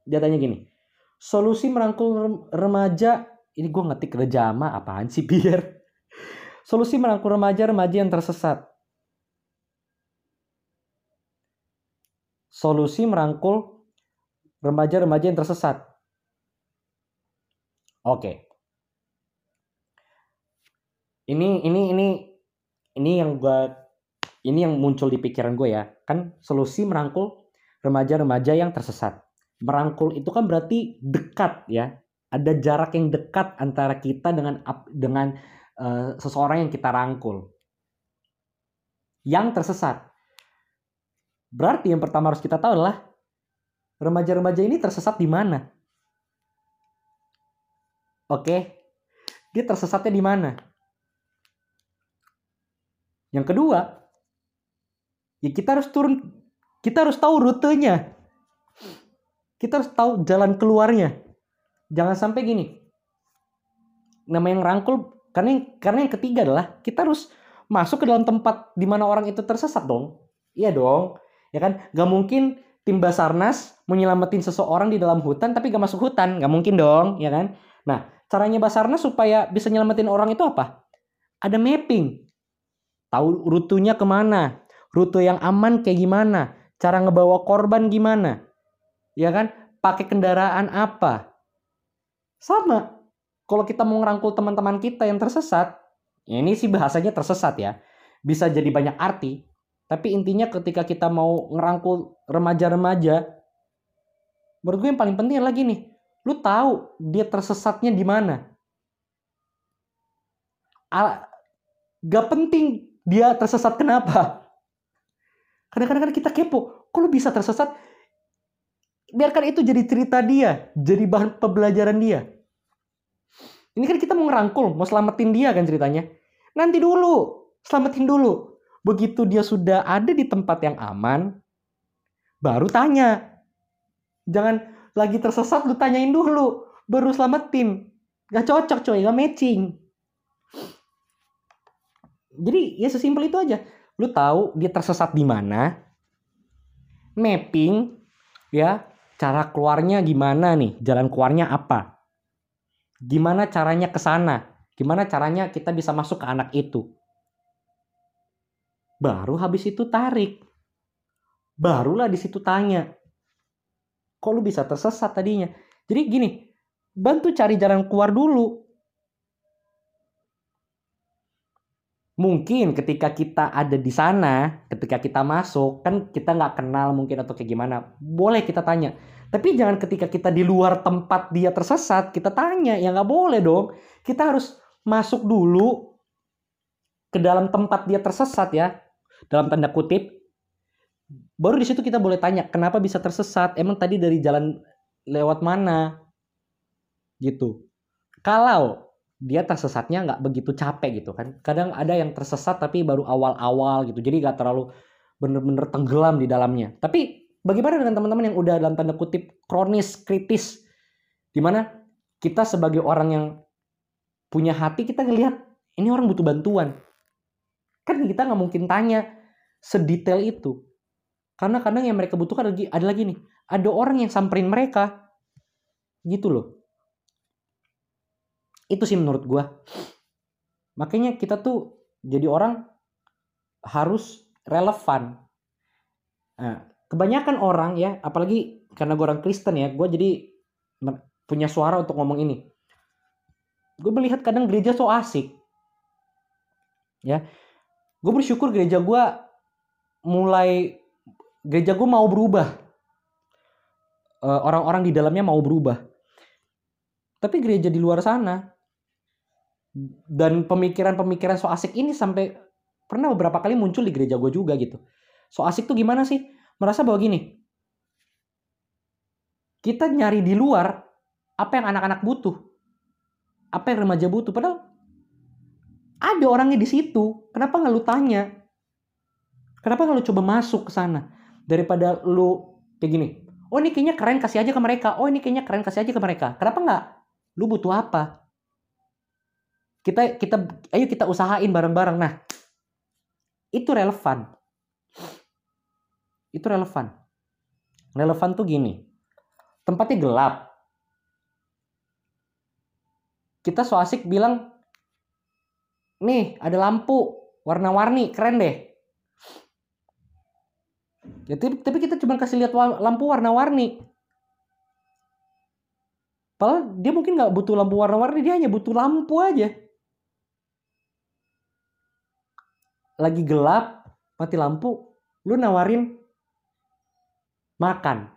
Dia tanya gini, solusi merangkul remaja, ini gue ngetik rejama, apaan sih biar? Solusi merangkul remaja-remaja yang tersesat. Solusi merangkul remaja-remaja yang tersesat. Oke. Ini ini ini ini yang gue ini yang muncul di pikiran gue ya. Kan solusi merangkul remaja-remaja yang tersesat. Merangkul itu kan berarti dekat ya. Ada jarak yang dekat antara kita dengan dengan uh, seseorang yang kita rangkul. Yang tersesat. Berarti yang pertama harus kita tahu adalah remaja-remaja ini tersesat di mana oke. Dia tersesatnya di mana? Yang kedua ya kita harus turun kita harus tahu rutenya. Kita harus tahu jalan keluarnya. Jangan sampai gini. Nama yang rangkul karena yang, karena yang ketiga adalah kita harus masuk ke dalam tempat di mana orang itu tersesat dong. Iya dong. Ya kan? Gak mungkin tim basarnas menyelamatin seseorang di dalam hutan tapi gak masuk hutan. Gak mungkin dong ya kan? Nah caranya basarnas supaya bisa nyelamatin orang itu apa ada mapping tahu rutenya ke mana rute yang aman kayak gimana, cara ngebawa korban gimana, ya kan? Pakai kendaraan apa? Sama. Kalau kita mau ngerangkul teman-teman kita yang tersesat, ya ini sih bahasanya tersesat ya, bisa jadi banyak arti. Tapi intinya ketika kita mau ngerangkul remaja-remaja, menurut gue yang paling penting lagi nih, lu tahu dia tersesatnya di mana. Gak penting dia tersesat kenapa. Kadang-kadang kita kepo, kok lu bisa tersesat? Biarkan itu jadi cerita dia, jadi bahan pembelajaran dia. Ini kan kita mau ngerangkul, mau selamatin dia kan ceritanya. Nanti dulu, selamatin dulu. Begitu dia sudah ada di tempat yang aman, baru tanya. Jangan lagi tersesat lu tanyain dulu, baru selamatin. Gak cocok coy, gak matching. Jadi ya sesimpel itu aja. Lu tahu dia tersesat di mana, mapping, ya, cara keluarnya gimana nih, jalan keluarnya apa, gimana caranya ke sana, gimana caranya kita bisa masuk ke anak itu. Baru habis itu tarik, barulah di situ tanya, kok lu bisa tersesat tadinya. Jadi gini, bantu cari jalan keluar dulu. mungkin ketika kita ada di sana, ketika kita masuk, kan kita nggak kenal mungkin atau kayak gimana, boleh kita tanya. Tapi jangan ketika kita di luar tempat dia tersesat, kita tanya, ya nggak boleh dong. Kita harus masuk dulu ke dalam tempat dia tersesat ya, dalam tanda kutip. Baru di situ kita boleh tanya, kenapa bisa tersesat? Emang tadi dari jalan lewat mana? Gitu. Kalau dia tersesatnya nggak begitu capek gitu kan. Kadang ada yang tersesat tapi baru awal-awal gitu. Jadi nggak terlalu bener-bener tenggelam di dalamnya. Tapi bagaimana dengan teman-teman yang udah dalam tanda kutip kronis, kritis? Di mana kita sebagai orang yang punya hati kita ngelihat ini orang butuh bantuan. Kan kita nggak mungkin tanya sedetail itu. Karena kadang yang mereka butuhkan ada lagi nih. Ada orang yang samperin mereka. Gitu loh. Itu sih menurut gue makanya kita tuh jadi orang harus relevan. Nah, kebanyakan orang ya apalagi karena gue orang Kristen ya gue jadi punya suara untuk ngomong ini. Gue melihat kadang gereja so asik. Ya. Gue bersyukur gereja gue mulai gereja gue mau berubah eh, orang-orang di dalamnya mau berubah tapi gereja di luar sana dan pemikiran-pemikiran so asik ini sampai pernah beberapa kali muncul di gereja gue juga gitu. So asik tuh gimana sih? Merasa bahwa gini, kita nyari di luar apa yang anak-anak butuh. Apa yang remaja butuh. Padahal ada orangnya di situ. Kenapa nggak lu tanya? Kenapa nggak lu coba masuk ke sana? Daripada lu kayak gini. Oh ini kayaknya keren kasih aja ke mereka. Oh ini kayaknya keren kasih aja ke mereka. Kenapa nggak? Lu butuh apa? Kita kita ayo kita usahain bareng-bareng. Nah, itu relevan. Itu relevan. Relevan tuh gini. Tempatnya gelap. Kita so asik bilang, nih ada lampu warna-warni, keren deh. Ya, tapi, tapi kita cuma kasih lihat lampu warna-warni. Padahal dia mungkin nggak butuh lampu warna-warni, dia hanya butuh lampu aja. lagi gelap, mati lampu, lu nawarin makan.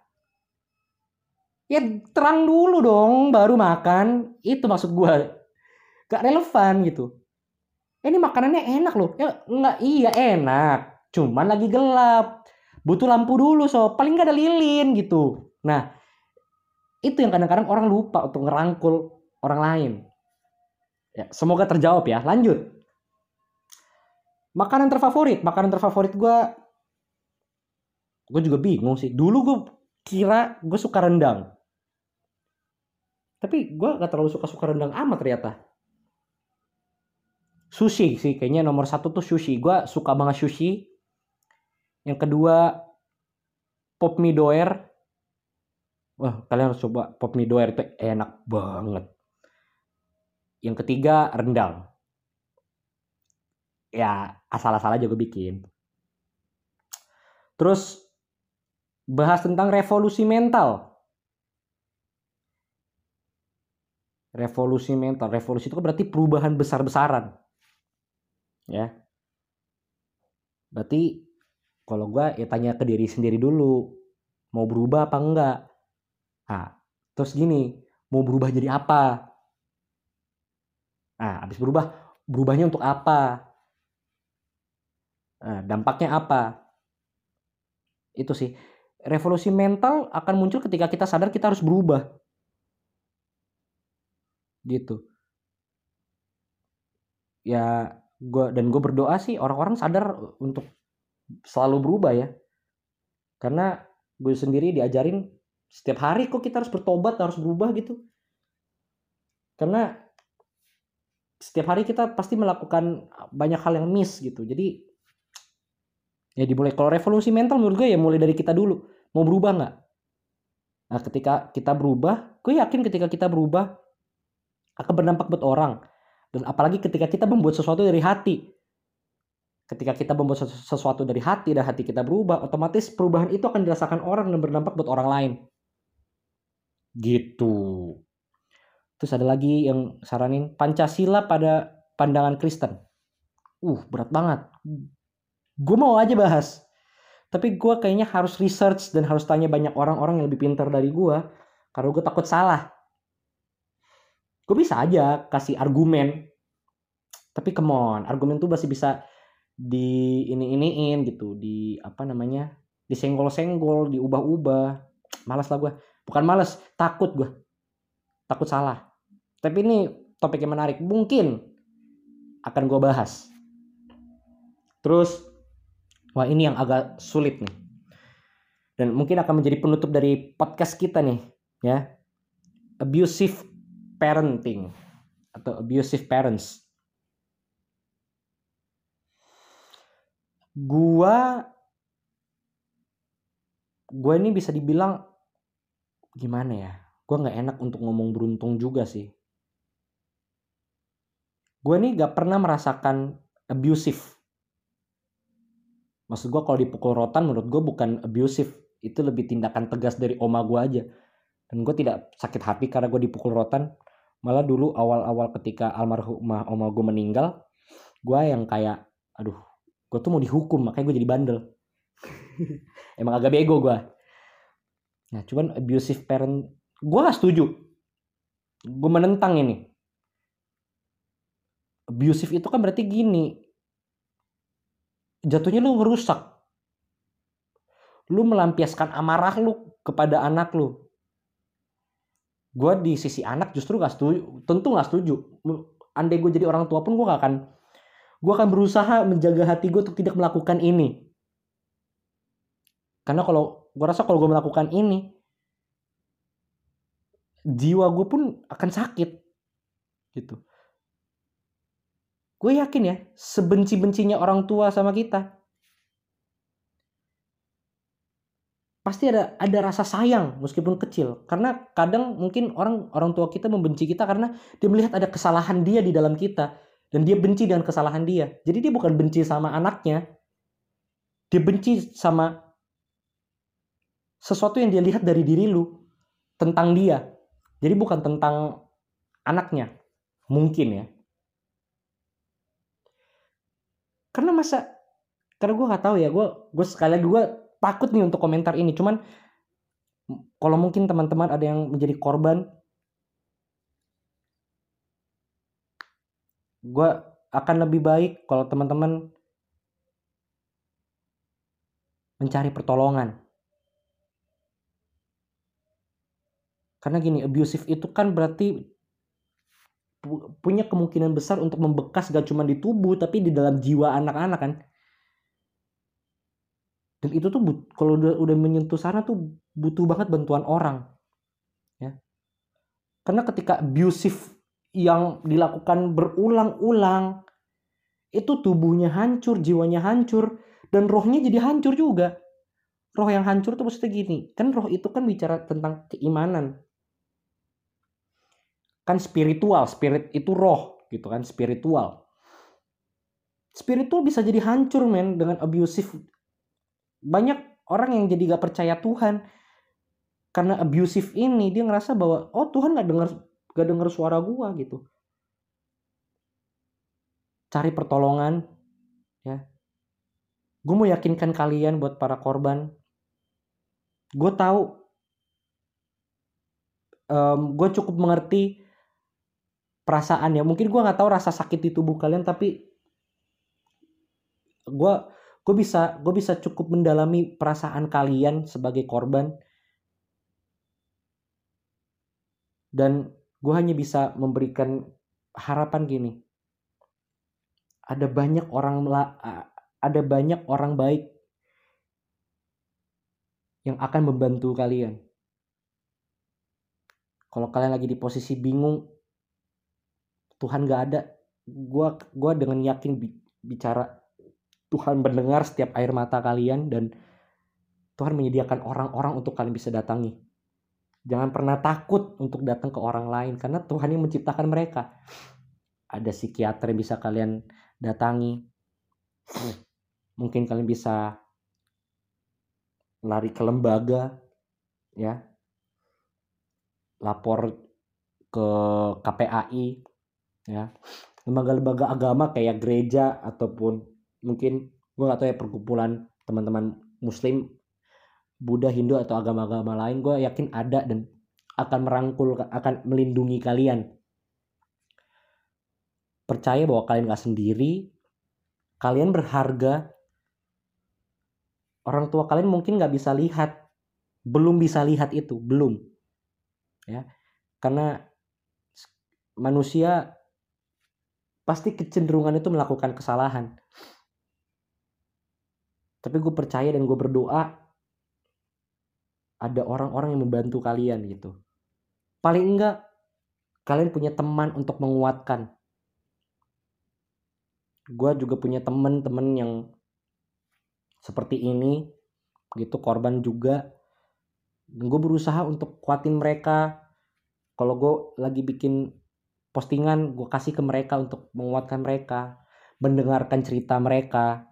Ya terang dulu dong, baru makan. Itu maksud gue. Gak relevan gitu. Eh, ini makanannya enak loh. Ya enggak iya enak. Cuman lagi gelap. Butuh lampu dulu so. Paling gak ada lilin gitu. Nah, itu yang kadang-kadang orang lupa untuk ngerangkul orang lain. Ya, semoga terjawab ya. Lanjut. Makanan terfavorit, makanan terfavorit gue, gue juga bingung sih. Dulu gue kira gue suka rendang, tapi gue gak terlalu suka suka rendang amat ternyata. Sushi sih, kayaknya nomor satu tuh sushi. Gue suka banget sushi. Yang kedua pop mie doer. Wah, kalian harus coba pop mie doer itu enak banget. Yang ketiga rendang ya asal-asal aja gue bikin. Terus bahas tentang revolusi mental. Revolusi mental, revolusi itu kan berarti perubahan besar-besaran. Ya. Berarti kalau gue ya tanya ke diri sendiri dulu, mau berubah apa enggak? Nah, terus gini, mau berubah jadi apa? Nah, habis berubah, berubahnya untuk apa? Nah, dampaknya apa? Itu sih. Revolusi mental akan muncul ketika kita sadar kita harus berubah. Gitu. Ya, gua dan gue berdoa sih orang-orang sadar untuk selalu berubah ya. Karena gue sendiri diajarin setiap hari kok kita harus bertobat, harus berubah gitu. Karena setiap hari kita pasti melakukan banyak hal yang miss gitu. Jadi ya dimulai kalau revolusi mental menurut gue ya mulai dari kita dulu mau berubah nggak nah ketika kita berubah gue yakin ketika kita berubah akan berdampak buat orang dan apalagi ketika kita membuat sesuatu dari hati ketika kita membuat sesuatu dari hati dan hati kita berubah otomatis perubahan itu akan dirasakan orang dan berdampak buat orang lain. Gitu. Terus ada lagi yang saranin Pancasila pada pandangan Kristen. Uh berat banget. Gue mau aja bahas tapi gue kayaknya harus research dan harus tanya banyak orang-orang yang lebih pintar dari gue karena gue takut salah. Gue bisa aja kasih argumen tapi come on argumen tuh masih bisa di ini iniin gitu di apa namanya disenggol-senggol diubah-ubah malas lah gue bukan malas takut gue takut salah tapi ini topik yang menarik mungkin akan gue bahas terus Wah ini yang agak sulit nih. Dan mungkin akan menjadi penutup dari podcast kita nih. ya Abusive parenting. Atau abusive parents. Gua gue ini bisa dibilang gimana ya? Gue nggak enak untuk ngomong beruntung juga sih. Gue ini gak pernah merasakan abusive. Maksud gue kalau dipukul rotan menurut gue bukan abusive. Itu lebih tindakan tegas dari oma gue aja. Dan gue tidak sakit hati karena gue dipukul rotan. Malah dulu awal-awal ketika almarhumah oma gue meninggal gue yang kayak aduh gue tuh mau dihukum makanya gue jadi bandel. Emang agak bego gue nah cuman abusive parent gue gak setuju. Gue menentang ini. Abusive itu kan berarti gini. Jatuhnya lu ngerusak. Lu melampiaskan amarah lu kepada anak lu. Gue di sisi anak justru gak setuju tentu gak setuju. Andai gue jadi orang tua pun gue gak akan gue akan berusaha menjaga hati gue untuk tidak melakukan ini. Karena kalau gue rasa kalau gue melakukan ini jiwa gue pun akan sakit gitu. Gue yakin ya sebenci-bencinya orang tua sama kita pasti ada ada rasa sayang meskipun kecil. Karena kadang mungkin orang orang tua kita membenci kita karena dia melihat ada kesalahan dia di dalam kita dan dia benci dengan kesalahan dia. Jadi dia bukan benci sama anaknya. Dia benci sama sesuatu yang dia lihat dari diri lu tentang dia. Jadi bukan tentang anaknya. Mungkin ya. Karena masa karena gue nggak tahu ya gue gue sekali lagi gue takut nih untuk komentar ini. Cuman kalau mungkin teman-teman ada yang menjadi korban gue akan lebih baik kalau teman-teman mencari pertolongan. Karena gini abusive itu kan berarti punya kemungkinan besar untuk membekas gak cuma di tubuh tapi di dalam jiwa anak-anak kan. Dan itu tuh kalau udah udah menyentuh sana tuh butuh banget bantuan orang ya. Karena ketika abusive yang dilakukan berulang-ulang. Itu tubuhnya hancur jiwanya hancur dan rohnya jadi hancur juga. Roh yang hancur tuh maksudnya gini kan roh itu kan bicara tentang keimanan. Kan spiritual spirit itu roh gitu kan spiritual. Spiritual bisa jadi hancur men dengan abusive. Banyak orang yang jadi gak percaya Tuhan. Karena abusive ini dia ngerasa bahwa oh Tuhan gak dengar gak dengar suara gua gitu. Cari pertolongan ya. Gue mau yakinkan kalian buat para korban. Gue tahu um, gue cukup mengerti perasaan ya mungkin gue nggak tahu rasa sakit di tubuh kalian tapi gue gue bisa gue bisa cukup mendalami perasaan kalian sebagai korban. Dan gue hanya bisa memberikan harapan gini ada banyak orang ada banyak orang baik yang akan membantu kalian kalau kalian lagi di posisi bingung Tuhan gak ada gue gua dengan yakin bicara Tuhan mendengar setiap air mata kalian dan Tuhan menyediakan orang-orang untuk kalian bisa datangi. Jangan pernah takut untuk datang ke orang lain karena Tuhan yang menciptakan mereka. Ada psikiater yang bisa kalian datangi. Mungkin kalian bisa lari ke lembaga ya. Lapor ke KPAI ya. Lembaga-lembaga agama kayak gereja ataupun mungkin gue gak tahu ya perkumpulan teman-teman muslim Buddha Hindu atau agama-agama lain gue yakin ada dan akan merangkul akan melindungi kalian. Percaya bahwa kalian gak sendiri kalian berharga. Orang tua kalian mungkin gak bisa lihat belum bisa lihat itu belum. Ya karena manusia pasti kecenderungan itu melakukan kesalahan. Tapi gue percaya dan gue berdoa ada orang-orang yang membantu kalian gitu. Paling enggak kalian punya teman untuk menguatkan. Gue juga punya teman-teman yang seperti ini gitu korban juga. Gue berusaha untuk kuatin mereka. Kalau gue lagi bikin postingan gue kasih ke mereka untuk menguatkan mereka mendengarkan cerita mereka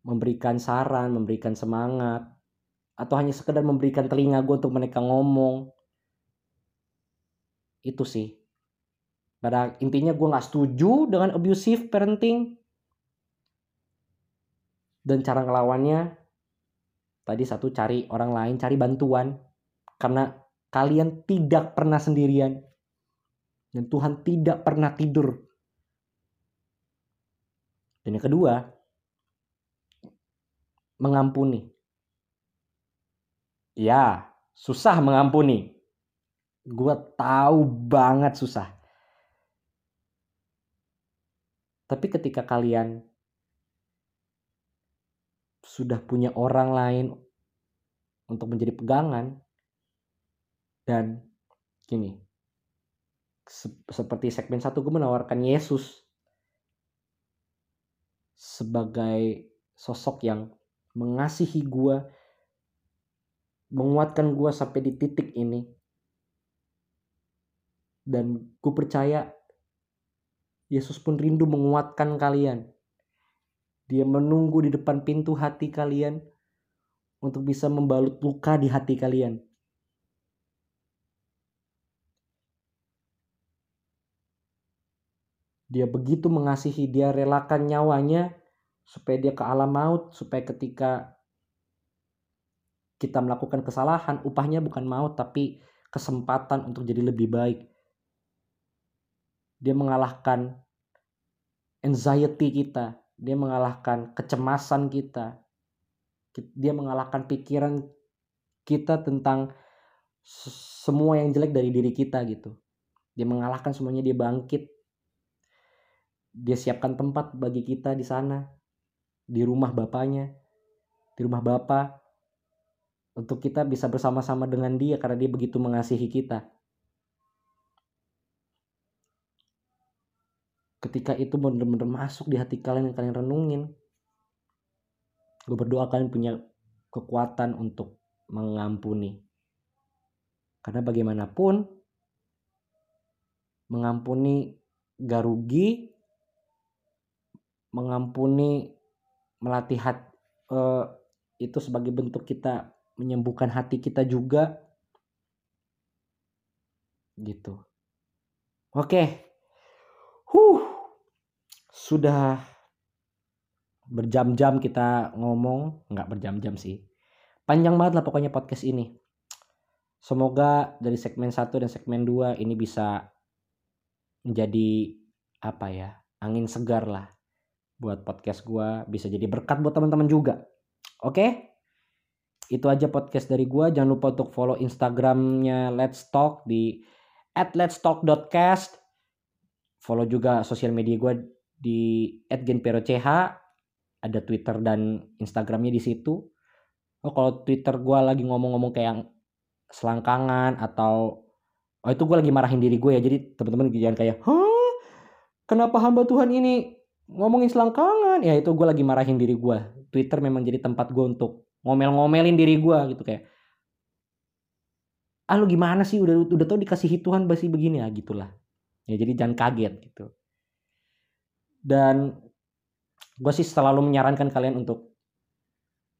memberikan saran, memberikan semangat, atau hanya sekedar memberikan telinga gue untuk mereka ngomong. Itu sih. Pada intinya gue gak setuju dengan abusive parenting. Dan cara ngelawannya, tadi satu cari orang lain, cari bantuan. Karena kalian tidak pernah sendirian. Dan Tuhan tidak pernah tidur. Dan yang kedua, mengampuni. Ya, susah mengampuni. Gue tahu banget susah. Tapi ketika kalian sudah punya orang lain untuk menjadi pegangan dan gini seperti segmen satu gue menawarkan Yesus sebagai sosok yang mengasihi gue menguatkan gue sampai di titik ini. Dan gue percaya Yesus pun rindu menguatkan kalian. Dia menunggu di depan pintu hati kalian untuk bisa membalut luka di hati kalian. Dia begitu mengasihi, dia relakan nyawanya supaya dia ke alam maut, supaya ketika kita melakukan kesalahan, upahnya bukan maut tapi kesempatan untuk jadi lebih baik. Dia mengalahkan anxiety kita, dia mengalahkan kecemasan kita, dia mengalahkan pikiran kita tentang semua yang jelek dari diri kita gitu. Dia mengalahkan semuanya, dia bangkit dia siapkan tempat bagi kita di sana di rumah bapaknya di rumah bapak untuk kita bisa bersama-sama dengan dia karena dia begitu mengasihi kita. Ketika itu benar-benar masuk di hati kalian yang kalian renungin gue berdoa kalian punya kekuatan untuk mengampuni. Karena bagaimanapun mengampuni gak rugi mengampuni melatih hati uh, itu sebagai bentuk kita menyembuhkan hati kita juga. Gitu. Oke. Huh. Sudah berjam-jam kita ngomong. Nggak berjam-jam sih. Panjang banget lah pokoknya podcast ini. Semoga dari segmen 1 dan segmen 2 ini bisa menjadi apa ya angin segar lah buat podcast gue bisa jadi berkat buat teman-teman juga. Oke? okay? Itu aja podcast dari gue jangan lupa untuk follow instagramnya Let's Talk di at let's talk.cast follow juga sosial media gue di @genperoch ada Twitter dan Instagramnya di situ. Oh kalau Twitter gue lagi ngomong-ngomong kayak yang selangkangan atau oh itu gue lagi marahin diri gue ya. Jadi teman-teman jangan kayak hah? Kenapa hamba Tuhan ini ngomongin selangkangan? Ya itu gue lagi marahin diri gue Twitter memang jadi tempat gue untuk ngomel-ngomelin diri gue gitu kayak ah lu gimana sih? Udah udah tau dikasih Tuhan basi begini. Ya gitulah. Ya jadi jangan kaget gitu. Dan gue sih selalu menyarankan kalian untuk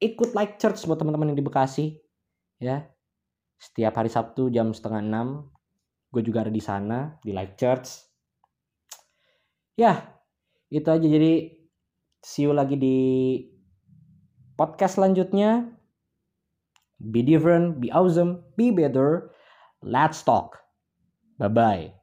ikut like church buat teman-teman yang di Bekasi ya. Setiap hari Sabtu jam setengah enam gue juga ada di sana di like church. Ya itu aja. Jadi see you lagi di podcast selanjutnya. Be different be awesome be better. Let's talk. Bye bye